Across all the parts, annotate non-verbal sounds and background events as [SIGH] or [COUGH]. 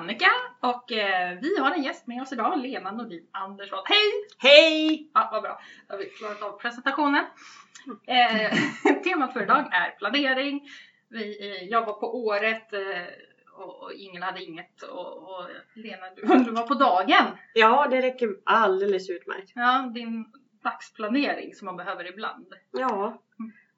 Annika och eh, vi har en gäst med oss idag, Lena Nordin Andersson. Hej! Hej! Ja, vad bra, då har vi klarat av presentationen. Eh, [LAUGHS] temat för idag är planering. Vi, eh, jag var på året eh, och, och ingen hade inget och, och Lena du, [LAUGHS] du var på dagen. Ja, det räcker alldeles utmärkt. Ja, din dagsplanering som man behöver ibland. Ja.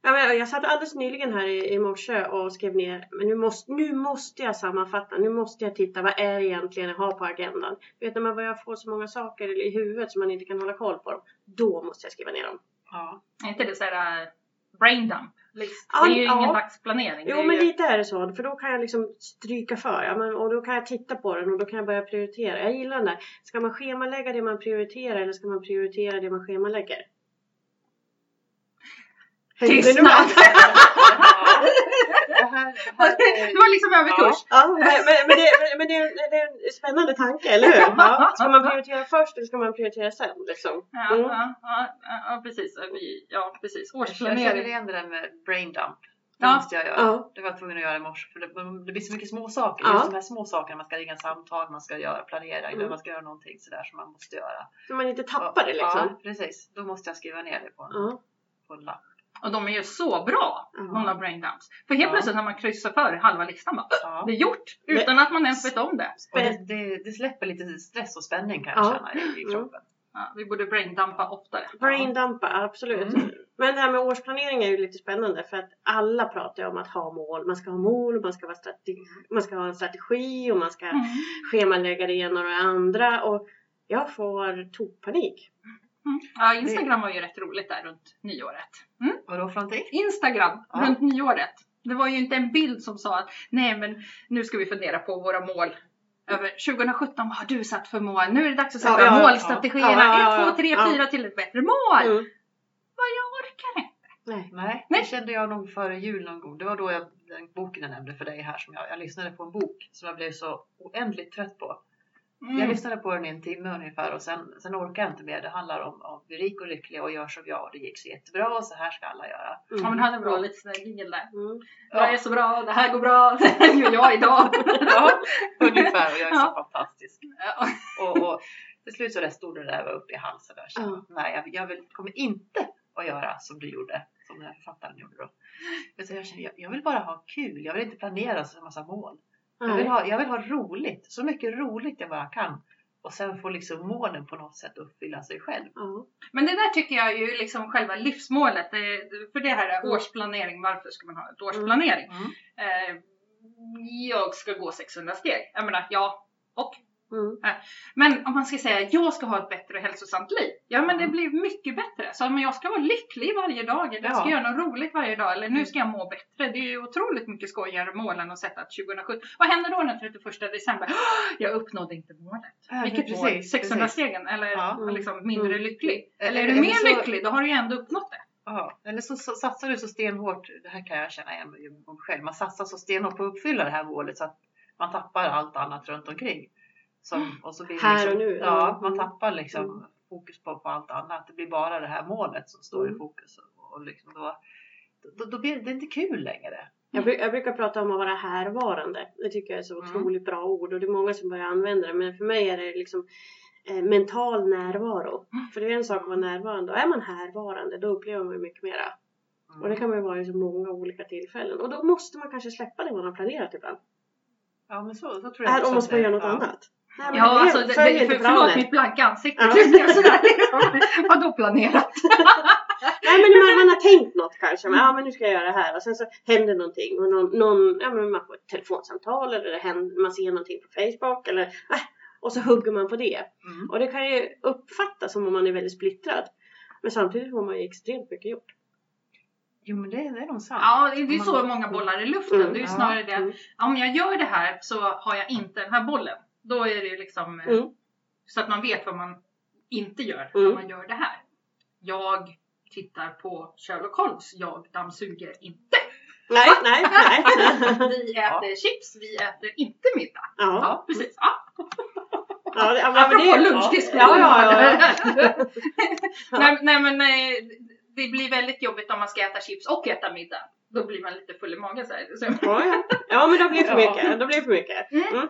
Ja, men Jag satt alldeles nyligen här i, i morse och skrev ner, men nu måste, nu måste jag sammanfatta, nu måste jag titta, vad är det egentligen jag har på agendan? Du vet när man börjar få så många saker i huvudet som man inte kan hålla koll på dem, då måste jag skriva ner dem. Ja. Är inte det såhär uh, brain dump list? Det är ju ja. ingen dagsplanering. Jo är men ju... lite är det så, för då kan jag liksom stryka för, ja, men, och då kan jag titta på den och då kan jag börja prioritera. Jag gillar den där. Ska man schemalägga det man prioriterar eller ska man prioritera det man schemalägger? Tystnad! Det [LAUGHS] var liksom överkurs. Ja, men, men, men, det, men det, är, det är en spännande tanke, eller hur? Ja. Ska man prioritera först eller ska man prioritera sen? Liksom? Ja, Mm. ja, ja, ja, precis. Ja, precis. Jag känner Årsplanering. igen det där med brain dump. Det Ja. måste jag göra. Ja. Det var jag tvungen att göra i morse. För det, det blir så mycket små saker. Ja. Just de här små sakerna. Man ska ringa samtal, man ska göra, planera, eller Mm. man ska göra någonting sådär som man måste göra. Så man inte tappar det liksom. Ja, precis. Då måste jag skriva ner det på en, Ja. på en lapp. Och de är ju så bra, många brain dumps. För helt Ja. plötsligt när man kryssar för halva listan bara, Ja. det är gjort! Utan att man ens vet om det. Det, det, det släpper lite stress och spänning kan jag Ja. känna i, i Mm. kroppen. Ja, vi borde braindumpa oftare. Braindumpa, absolut. Mm. Men det här med årsplanering är ju lite spännande för att alla pratar ju om att ha mål. Man ska ha mål, man ska, vara strategi, man ska ha en strategi och man ska Mm. schemalägga det ena och det andra. Och jag får tokpanik. Mm. Ja, Instagram var ju rätt roligt där runt nyåret. Mm. Vadå för någonting? Instagram Ja. runt nyåret. Det var ju inte en bild som sa att nej men nu ska vi fundera på våra mål. Över 2017, vad har du satt för mål? Nu är det dags att sätta Ja, ja, målstrategierna. Ja, ja, ja, 1, 2, 3, ja. 4 till ett bättre mål. Mm. Vad jag orkar inte. Nej. Nej, Nej. det kände jag nog före jul någon gång. Det var då jag, den boken jag nämnde för dig här som jag, jag lyssnade på en bok som jag blev så oändligt trött på. Jag Mm. lyssnade på den i en timme ungefär och sen, sen orkar jag inte mer. Det handlar om, om bli rik och lycklig och gör som jag och det gick så jättebra och så här ska alla göra. Mm. Ja men han är bra lite sån där jingel där. Mm. Jag är så bra, det här går bra, [LAUGHS] det gör jag idag. Ja, ungefär och jag är så Ja. fantastisk. Ja. Och, och till slut så stod det där uppe i halsen där. Så, Ja. Nej, jag, jag vill, kommer inte att göra som du gjorde, som den här författaren gjorde då. Jag, jag, känner, jag, jag vill bara ha kul, jag vill inte planera så en massa mål. Jag vill, ha, jag vill ha roligt, så mycket roligt jag bara kan. Och sen får liksom målen på något sätt uppfylla sig själv. Ja. Men det där tycker jag är ju liksom själva livsmålet. För det här är Mm. årsplanering. Varför ska man ha ett årsplanering? Mm. Eh, jag ska gå 600 steg. Jag menar, ja. Och? Mm. Men om man ska säga jag ska ha ett bättre och hälsosamt liv. Ja men det Mm. blir mycket bättre. Så men jag ska vara lycklig varje dag. Eller jag ska Ja. göra något roligt varje dag. Eller nu ska jag må bättre. Det är ju otroligt mycket skojigare mål än att sätta ett 2017. Vad händer då den 31 december? "Åh, [GASPS] Jag uppnådde inte målet. Ja, Vilket precis, mål? 600 precis. stegen? Eller Ja. liksom mindre Mm. lycklig? Mm. Eller är du mer så- lycklig? Då har du ju ändå uppnått det. Ja, eller så, så satsar du så stenhårt, det här kan jag känna igen mig själv, man satsar så stenhårt på att uppfylla det här målet så att man tappar allt annat runt omkring. Som, och så blir det Här liksom, och nu, Ja, man tappar Mm. liksom fokus på, på allt annat. Det blir bara det här målet som står i Mm. fokus. Och, och liksom då, då, då blir det inte kul längre. Jag, bru- jag brukar prata om att vara härvarande. Det tycker jag är så Mm. otroligt bra ord och det är många som börjar använda det. Men för mig är det liksom eh, mental närvaro. Mm. För det är en sak att vara närvarande och är man härvarande då upplever man mycket mera. Mm. Och det kan man ju vara i så många olika tillfällen. Och då måste man kanske släppa det man har planerat ibland. Ja, men så, så tror jag Är, också om man ska göra något ja. annat. Nej, Ja, det, alltså, det, det, inte för, förlåt mitt blanka ansikte. Ja. Sådär, liksom. [LAUGHS] Vadå planerat? [LAUGHS] Nej men man, man har tänkt något kanske. Men, ja men nu ska jag göra det här. Och sen så händer någonting. Och någon, någon, ja, men man får ett telefonsamtal eller det händer, man ser någonting på Facebook. Eller, äh, och så hugger man på det. Mm. Och det kan ju uppfattas som om man är väldigt splittrad. Men samtidigt får man ju extremt mycket gjort. Jo, men det, det är nog sant. Ja, det är ju så många bollar i luften. Mm. Det är ju Ja. snarare det. Mm. Om jag gör det här så har jag inte den här bollen. Då är det ju liksom eh, Mm. så att man vet vad man inte gör Mm. när man gör det här. Jag tittar på Sherlock Holmes. Jag dammsuger inte. Nej, [LAUGHS] nej, nej. Vi äter chips. Vi äter inte middag. Ja, Ja, precis. Ja. ja, det, ja, men Apropå det, lunchdiskussion. Ja, ja, ja. [LAUGHS] [LAUGHS] nej, nej men eh, det blir väldigt jobbigt om man ska äta chips och äta middag. Då blir man lite full i magen så här. Så, Ja, ja. ja men då blir det för Ja. mycket. Då blir för mycket. Mm.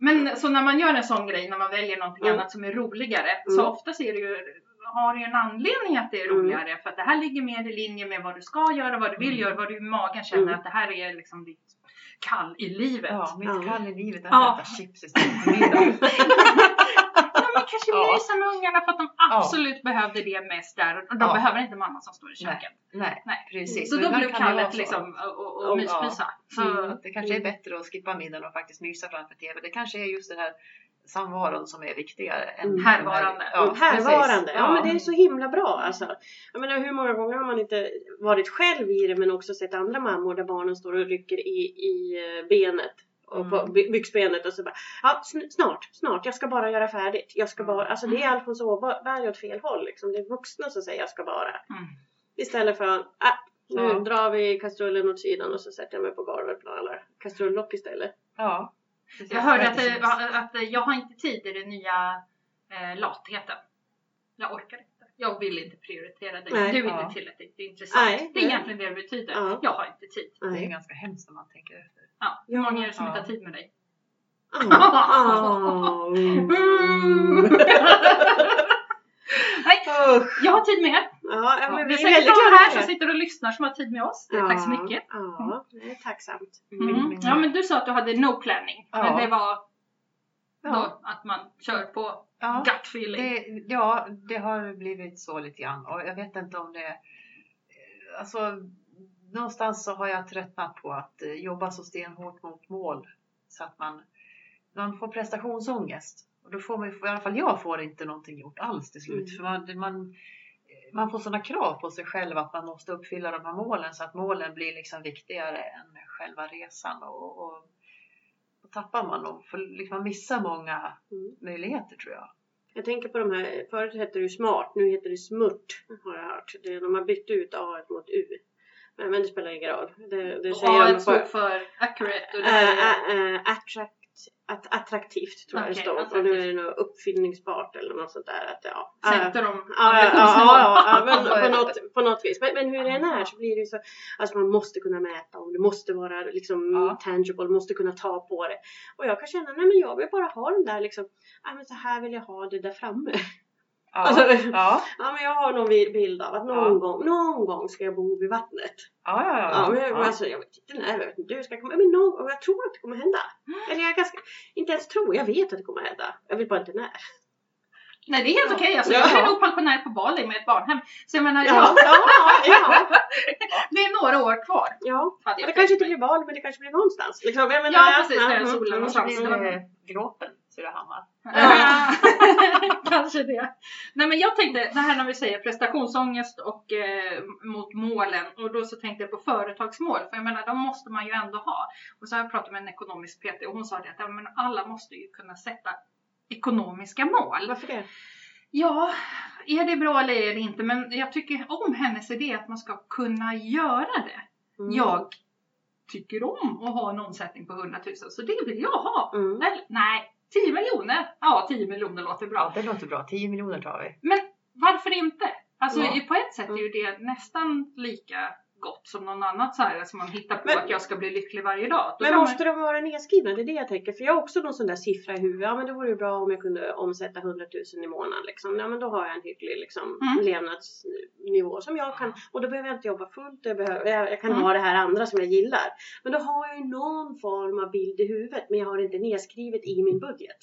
Men så när man gör en sån grej, när man väljer någonting Mm. annat som är roligare, Mm. så ofta ser det ju har det ju en anledning att det är Mm. roligare för att det här ligger mer i linje med vad du ska göra, vad du vill Mm. göra, vad du i magen känner Mm. att det här är liksom ditt kall i livet. Ja, mitt Ja. kall i livet är Ja. att äta chips istället för middag. [LAUGHS] Ja, kanske Ja. mysa med ungarna för att de absolut behövde det mest där och de Ja. behöver inte mamma som står i Nej. köket. Nej, Nej. precis. Så Men då blev det kallet så. liksom och, och, Ja. myspysa. Att det kanske är bättre att skippa middagen och faktiskt mysa framför TV. Det kanske är just den här samvaron som är viktigare. Än Mm. Härvarande. Ja, Mm, Härvarande. precis. Ja, men det är så himla bra alltså. Jag menar hur många gånger har man inte varit själv i det men också sett andra mammor där barnen står och rycker i, i eh, benet. Och på Mm. by- byxbenet och så bara ja sn- snart, snart, jag ska bara göra färdigt. Jag ska bara, alltså det är Alfons Åberg åt fel håll liksom. Det är vuxna som säger jag ska bara. mm. Istället för att ah, nu Ja. drar vi kastrullen åt sidan och så sätter jag mig på golvet och eller kastrullock istället. Ja. Jag hörde att, det- att jag har inte tid i den nya eh, latheten. Jag orkar inte. Jag vill inte prioritera dig. Nej. du är Ja. inte tillräckligt intressant. Nej, det är nej. egentligen det det betyder. Ja. Jag har inte tid. Det är Nej. ganska hemskt när man tänker efter. Ja. Hur många är det som Ja. inte har tid med dig? Ah, mm. Nej, jag har tid med er. Ja, ja, men vi är säkert glada här som sitter och lyssnar som har tid med oss. Tack så mycket. Ja, det är tacksamt. Mm. Ja men du sa att du hade no planning. Men Ja. det var Ja. då att man kör på Ja. gut feeling. Det, ja, det har blivit så lite grann och jag vet inte om det... Alltså, någonstans så har jag tröttnat på att eh, jobba så stenhårt mot mål så att man, man får prestationsångest. Och då får man, i alla fall jag får inte någonting gjort alls till slut. Mm. För man, man, man får sådana krav på sig själv att man måste uppfylla de här målen så att målen blir liksom viktigare än själva resan. Och, och, då tappar man och för, liksom, man missar många Mm. möjligheter tror jag. Jag tänker på de här, förut hette det ju smart, nu heter det smurt har jag hört. Det, de har bytt ut A mot U. Men, men det spelar ingen roll. Det, det säger A de på för accurate och det är... ä- ä- attract, att, attraktivt tror jag det står. Och attraktivt. nu är det nog uppfyllningsbart eller något sånt där. Att, ja, Sänkte de Ja, ja, ja, men på [LAUGHS] något, på något vis. Men, men hur det än är så blir det ju så, alltså man måste kunna mäta och det måste vara liksom Ja. tangible, måste kunna ta på det. Och jag kan känna, nej men jag vill bara ha den där liksom, ja men så här vill jag ha det där framme. Ja, Alltså- ja, [LAUGHS] Ja men jag har någon bi- bild av att någon, Ja. gång, någon gång ska jag bo vid vattnet. ja, ja. ja, Ja, men jag, ja. Alltså, jag vet inte när, jag vet inte hur ska komma, men någon, och jag tror att det kommer hända. Eller jag ganska, inte ens tror, jag vet att det kommer hända. Jag vet bara inte när. Nej det är helt okej. Alltså, Ja. Jag är nog pensionär på Bali med ett barnhem. Så jag menar, Ja, ja, ja, ja. [LAUGHS] det är några år kvar. ja. Det kanske inte blir val, men det kanske blir någonstans. Liksom, jag menar, Ja, precis, där är mm, solen mm, någonstans. Mm. Gråpen, Surahammar. Ja. [LAUGHS] Kanske det. Nej men jag tänkte, det här när vi säger prestationsångest och eh, mot målen och då så tänkte jag på företagsmål för jag menar de måste man ju ändå ha. Och så har jag pratat med en ekonomisk PT och hon sa det att ja, men alla måste ju kunna sätta ekonomiska mål. Varför det? Ja, är det bra eller är det inte? Men jag tycker om hennes idé att man ska kunna göra det. Mm. Jag tycker om att ha en omsättning på 100 000 så det vill jag ha. Mm. Eller, nej, 10 miljoner? Ja, 10 miljoner låter bra. Det låter bra. 10 miljoner tar vi. Men varför inte? Alltså Ja. på ett sätt är ju det nästan lika gott som någon annat så här som man hittar på Men- att jag ska bli lycklig varje dag. Då Men måste de vara nedskrivna? Det är det jag tänker. För jag har också någon sån där siffra i huvudet. Ja men det vore ju bra om jag kunde omsätta 100 000 i månaden. Liksom. Ja men då har jag en hygglig liksom, Mm. levnadsnivå som jag kan. Och då behöver jag inte jobba fullt. Jag, behöver, jag, jag kan Mm. ha det här andra som jag gillar. Men då har jag ju någon form av bild i huvudet. Men jag har det inte nedskrivet i min budget.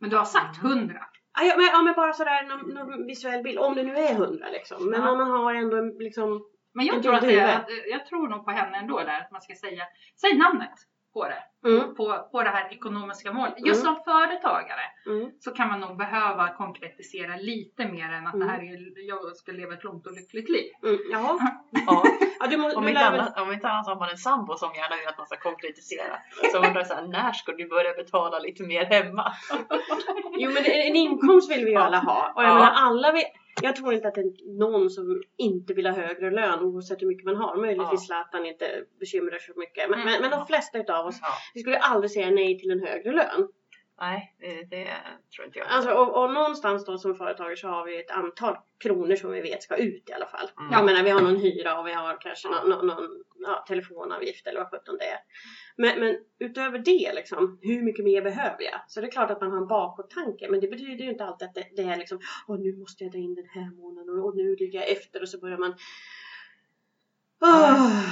Men du har sagt 100. Ja, men, ja, men bara sådär någon, någon visuell bild. Om det nu är 100 liksom. Men Ja. om man har ändå liksom. Men jag tror, att det, att, jag tror nog på henne ändå där att man ska säga, säg namnet på det. Mm, På, på det här ekonomiska målet. Just Mm. som företagare mm. så kan man nog behöva konkretisera lite mer än att Mm. det här är, jag ska leva ett långt och lyckligt liv. Mm, jaha. Ja. [LAUGHS] Ja, du, må, Om du inte, lär väl... annat, om inte annat har man en sambo som gärna vill att man ska konkretisera. Så undrar jag så här, när ska du börja betala lite mer hemma? [LAUGHS] Jo men en inkomst vill vi ju Ja. alla ha. Och jag Ja. menar alla vill, jag tror inte att det är någon som inte vill ha högre lön oavsett hur mycket man har. Möjligtvis Zlatan inte bekymrar sig så mycket. Men, Mm. men, men de flesta utav oss, Ja. vi skulle aldrig säga nej till en högre lön. Nej, det, det tror inte jag. Alltså, och, och någonstans då som företagare så har vi ett antal kronor som vi vet ska ut i alla fall. Mm. Jag menar vi har någon hyra och vi har kanske någon, någon, någon ja, telefonavgift eller vad sjutton det är. Men, men utöver det liksom, hur mycket mer behöver jag? Så det är klart att man har en bakåttanke men det betyder ju inte alltid att det, det är liksom Åh nu måste jag dra in den här månaden och, nu ligger jag efter och så börjar man Åh!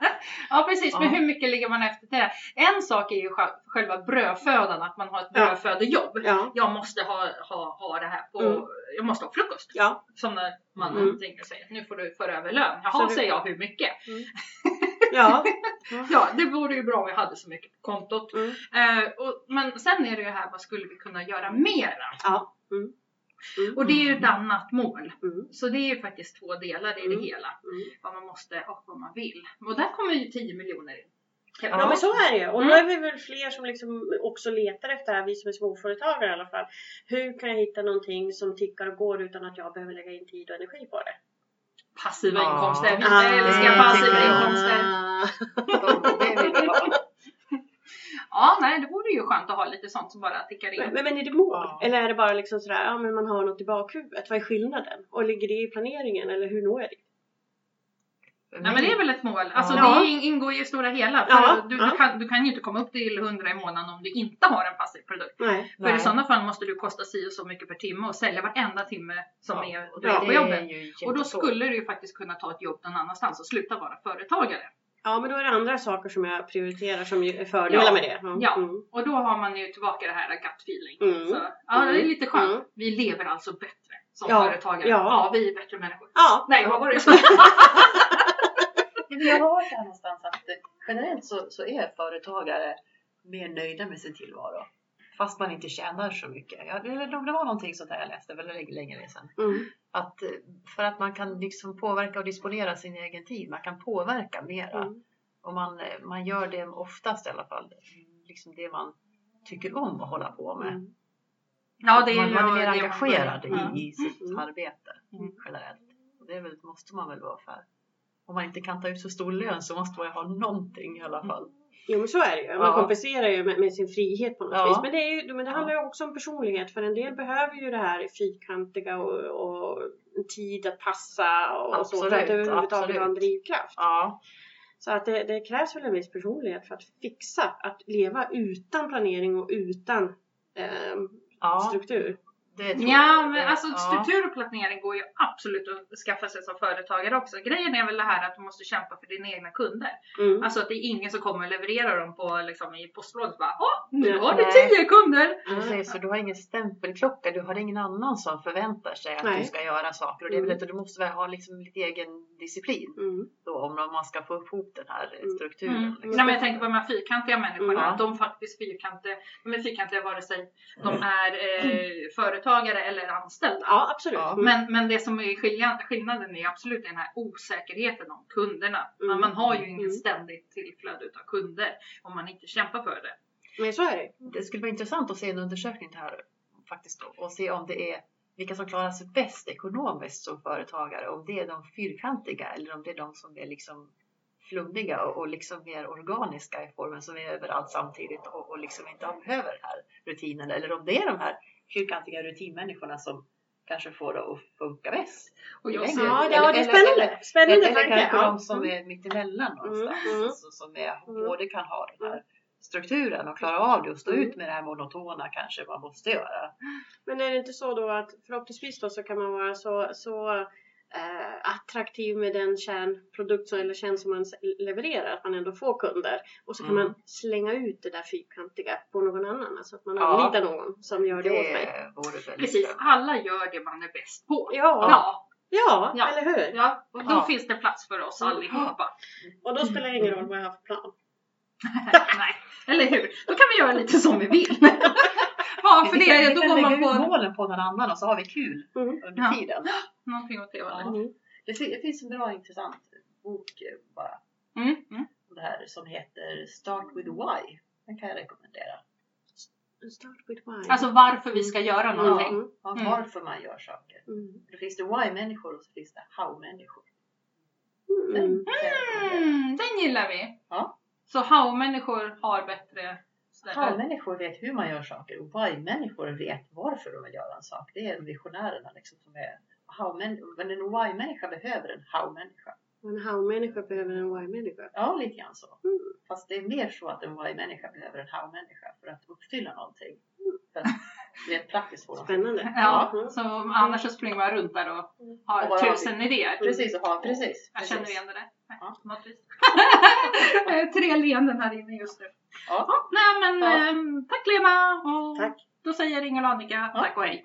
[LAUGHS] [LAUGHS] Ja precis, men hur mycket ligger man efter till det? En sak är ju sj- själva brödfödan, att man har ett brödfödejobb. Ja, Jag måste ha, ha, ha det här på, Mm. jag måste ha frukost. ja, Som när man Mm. tänker sig, nu får du föra över lön. Jaha, du- säger jag, hur mycket? [LAUGHS] ja. Ja, det vore ju bra om vi hade så mycket på kontot. Mm. Eh, och, men sen är det ju här, vad skulle vi kunna göra mera? Ja. Mm. Mm. Och det är ju ett annat mål. Mm. Så det är ju faktiskt två delar i Mm. det hela. Mm. Vad man måste och vad man vill. Och där kommer ju 10 miljoner in. Ja men så är det ju. Och nu Mm. är vi väl fler som liksom också letar efter det här, vi som är småföretagare i alla fall. Hur kan jag hitta någonting som tickar och går utan att jag behöver lägga in tid och energi på det? Passiva Ja. inkomster. Vi Ah, älskar passiva inkomster. [LAUGHS] Det vill vi ha. Ja, nej, det vore ju skönt att ha lite sånt som bara tickar Men, in. men är det mål? Ja. Eller är det bara liksom sådär, ja men man har något i bakhuvudet. Vad är skillnaden? Och ligger det i planeringen eller hur når jag det? Nej men det är väl ett mål. Alltså Ja. det in- ingår ju i stora hela. För Ja, du, ja. du, kan, du kan ju inte komma upp till 100 i månaden om du inte har en passiv produkt. Nej. För i Nej. sådana fall måste du kosta si och så mycket per timme och sälja varenda timme som Ja, är, du är på jobbet. är Och då skulle du ju faktiskt kunna ta ett jobb någon annanstans och sluta vara företagare. Ja men då är det andra saker som jag prioriterar som är fördelar Ja. med det. Mm. Ja. Och då har man ju tillbaka det här gut feeling. Mm. Så, ja, det är Mm. lite skönt. Mm. Vi lever alltså bättre som Ja. företagare. Ja. ja, vi är bättre människor. Ja. Nej, vad var det? Jag [LAUGHS] har hört någonstans att generellt så, så är företagare mer nöjda med sin tillvaro. Fast man inte tjänar så mycket. Eller det var någonting sånt där jag läste väldigt länge, sedan. Mm. Att, eh, för att man kan liksom påverka och disponera sin egen tid. Man kan påverka mera. Mm. Och man, man gör det oftast i alla fall. Liksom det man tycker om att hålla på med. Mm. Ja, det är man, man är mer engagerad börjar- i, i sitt Mm. arbete Mm. generellt. Och det är väl, måste man väl vara för. Om man inte kan ta ut så stor lön så måste man ju ha någonting i alla fall. Jo men så är det ju. Man Ja. kompenserar ju med, med sin frihet på något Ja. vis. Men det, är ju, men det handlar ju också om personlighet. För en del behöver ju det här fyrkantiga och, och tid att passa och så. För att Absolut, överhuvudtaget ha en absolut. drivkraft. Ja, Så att det, det krävs väl en viss personlighet för att fixa att leva utan planering och utan ja struktur. Ja, men alltså ja. struktur och planering går ju absolut att skaffa sig som företagare också. Grejen är väl det här att du måste kämpa för dina egna kunder. Mm. Alltså att det är ingen som kommer och levererar dem på, liksom, i postlådan. Bara, Åh, nu har du tio kunder! Precis, så du har ingen stämpelklocka, du har ingen annan som förväntar sig att Nej. du ska göra saker. Och det är väl Mm. du måste väl ha liksom lite egen disciplin Mm. då, om man ska få ihop den här Mm. strukturen. Mm. Liksom. Nej, men jag tänker på de här fyrkantiga människorna. Mm. De faktiskt fyrkantiga, de är fyrkantiga vare sig de är eh, företagare eller anställda. Ja absolut. Ja. Mm. Men, men det som är skillnaden, skillnaden är absolut den här osäkerheten om kunderna. Man, Mm. man har ju ingen Mm. ständigt tillflöde utav kunder om man inte kämpar för det. Men så är det. Det skulle vara intressant att se en undersökning här faktiskt då, och se om det är vilka som klarar sig bäst ekonomiskt som företagare. Om det är de fyrkantiga eller om det är de som är liksom flummiga och, och liksom mer organiska i formen som är överallt samtidigt och, och liksom inte behöver den här rutinen. Eller om det är de här fyrkantiga rutinmänniskorna som kanske får det att funka bäst. Och jag Eller- ser, Ja, eller- ja det är eller- spännande. eller- Spännande Eller tanke. kanske Ja. de som Mm. är mittemellan någonstans. Mm, mm. Alltså, som är, Mm. både kan ha den här strukturen och klara av det och stå Mm. ut med det här monotona kanske man måste göra. Men är det inte så då att förhoppningsvis då så kan man vara så, så eh, attraktiv med den kärnprodukt som, eller tjänst som man levererar att man ändå får kunder och så kan Mm. man slänga ut det där fyrkantiga på någon annan. Alltså att man Ja. anlitar någon som gör det, åt mig. Det vore väldigt precis, bra. alla gör det man är bäst på. Ja, Ja, ja, Ja. eller hur? ja och då Ja. finns det plats för oss allihopa. [GASPS] Och då spelar det ingen roll vad jag har för plan. [LAUGHS] Nej, eller hur? Då kan vi göra lite som vi vill. [LAUGHS] ja, för vi kan, det, vi då kan går man på målen på någon annan och så har vi kul Mm. under Ja. tiden. [GASPS] någonting åt det hållet. Ja. Mm. Det, det finns en bra intressant bok eh, bara Mm, mm. om det här som heter Start with Why. Den kan jag rekommendera. Start with why. Alltså varför vi ska göra någonting. Mm. Om Mm. Varför man gör saker. Mm. Då finns det Why-människor och så finns det How-människor. Mm. Den kan. Mm, den gillar vi. Ja. Så how-människor har bättre Så How-människor vet hur man gör saker och why-människor vet varför de vill göra en sak. Det är visionärerna liksom som är Men en why-människa behöver en how-människa. En how-människa behöver en why-människa. Ja, lite grann så. Mm. Fast det är mer så att en why-människa behöver en how-människa för att uppfylla någonting. För att det är praktiskt för dem. Spännande. Ja, Mm. så annars så springer man runt där och har Och tusen idéer. Precis, och ha, precis. Jag precis. känner igen det där. Ja. vis. [LAUGHS] Tre leenden här inne just nu. Ja. Nej men ehm, tack Lena och Tack. då säger Inger och Annika tack och hej.